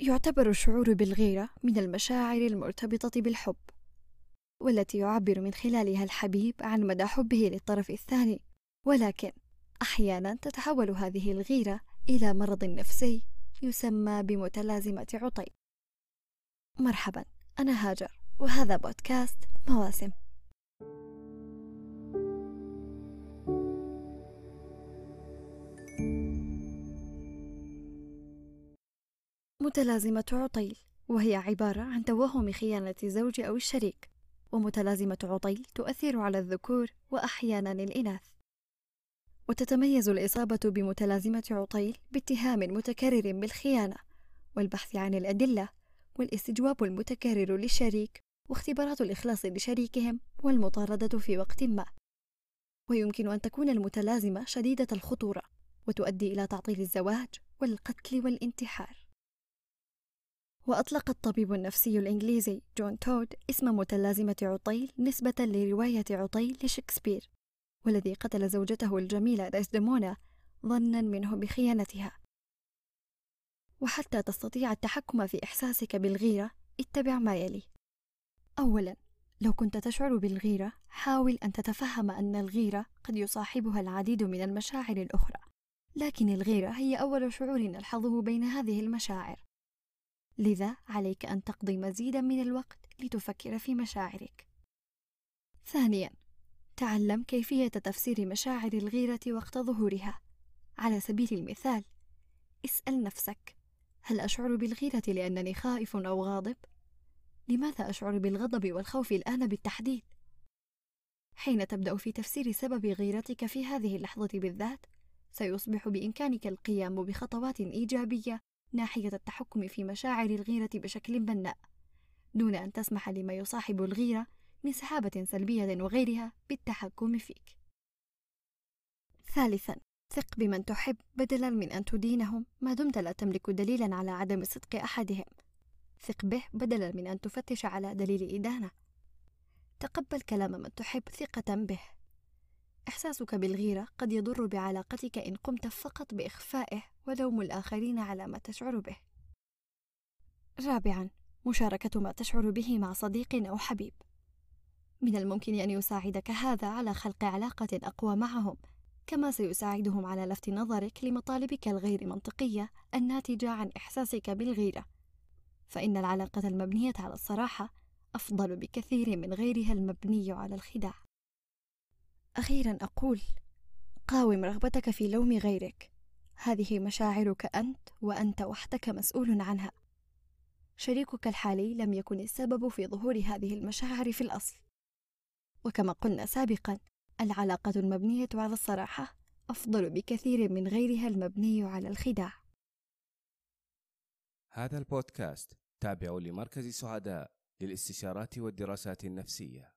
يعتبر الشعور بالغيرة من المشاعر المرتبطة بالحب والتي يعبر من خلالها الحبيب عن مدى حبه للطرف الثاني. ولكن أحيانا تتحول هذه الغيرة إلى مرض نفسي يسمى بمتلازمة عطي. مرحبا أنا هاجر وهذا بودكاست مواسم. متلازمة عطيل وهي عبارة عن توهم خيانة الزوج أو الشريك. ومتلازمة عطيل تؤثر على الذكور وأحيانا الإناث. وتتميز الإصابة بمتلازمة عطيل باتهام متكرر بالخيانة والبحث عن الأدلة والاستجواب المتكرر للشريك واختبارات الإخلاص لشريكهم والمطاردة في وقت ما. ويمكن أن تكون المتلازمة شديدة الخطورة وتؤدي إلى تعطيل الزواج والقتل والانتحار. وأطلق الطبيب النفسي الإنجليزي جون تود اسم متلازمة عطيل نسبة لرواية عطيل لشكسبير والذي قتل زوجته الجميلة ديسدمونا ظنا منه بخيانتها. وحتى تستطيع التحكم في إحساسك بالغيرة اتبع ما يلي. أولا لو كنت تشعر بالغيرة حاول أن تتفهم أن الغيرة قد يصاحبها العديد من المشاعر الأخرى. لكن الغيرة هي أول شعور نلحظه بين هذه المشاعر. لذا عليك أن تقضي مزيدا من الوقت لتفكر في مشاعرك. ثانيا، تعلم كيفية تفسير مشاعر الغيرة وقت ظهورها. على سبيل المثال، اسأل نفسك: هل أشعر بالغيرة لأنني خائف أو غاضب؟ لماذا أشعر بالغضب والخوف الآن بالتحديد؟ حين تبدأ في تفسير سبب غيرتك في هذه اللحظة بالذات، سيصبح بإمكانك القيام بخطوات إيجابية ناحية التحكم في مشاعر الغيرة بشكل بناء دون أن تسمح لما يصاحب الغيرة من سحابة سلبية وغيرها بالتحكم فيك. ثالثا ثق بمن تحب بدلا من أن تدينهم ما دمت لا تملك دليلا على عدم صدق أحدهم. ثق به بدلا من أن تفتش على دليل إدانة. تقبل كلام من تحب ثقة به إحساسك بالغيرة قد يضر بعلاقتك إن قمت فقط بإخفائه ولوم الآخرين على ما تشعر به. رابعًا، مشاركة ما تشعر به مع صديق أو حبيب. من الممكن أن يساعدك هذا على خلق علاقة أقوى معهم، كما سيساعدهم على لفت نظرك لمطالبك الغير منطقية الناتجة عن إحساسك بالغيرة. فإن العلاقة المبنية على الصراحة أفضل بكثير من غيرها المبني على الخداع. أخيرا أقول قاوم رغبتك في لوم غيرك هذه مشاعرك أنت وأنت وحدك مسؤول عنها. شريكك الحالي لم يكن السبب في ظهور هذه المشاعر في الأصل. وكما قلنا سابقا العلاقة المبنية على الصراحة أفضل بكثير من غيرها المبني على الخداع. هذا البودكاست تابع لمركز سعداء للاستشارات والدراسات النفسية.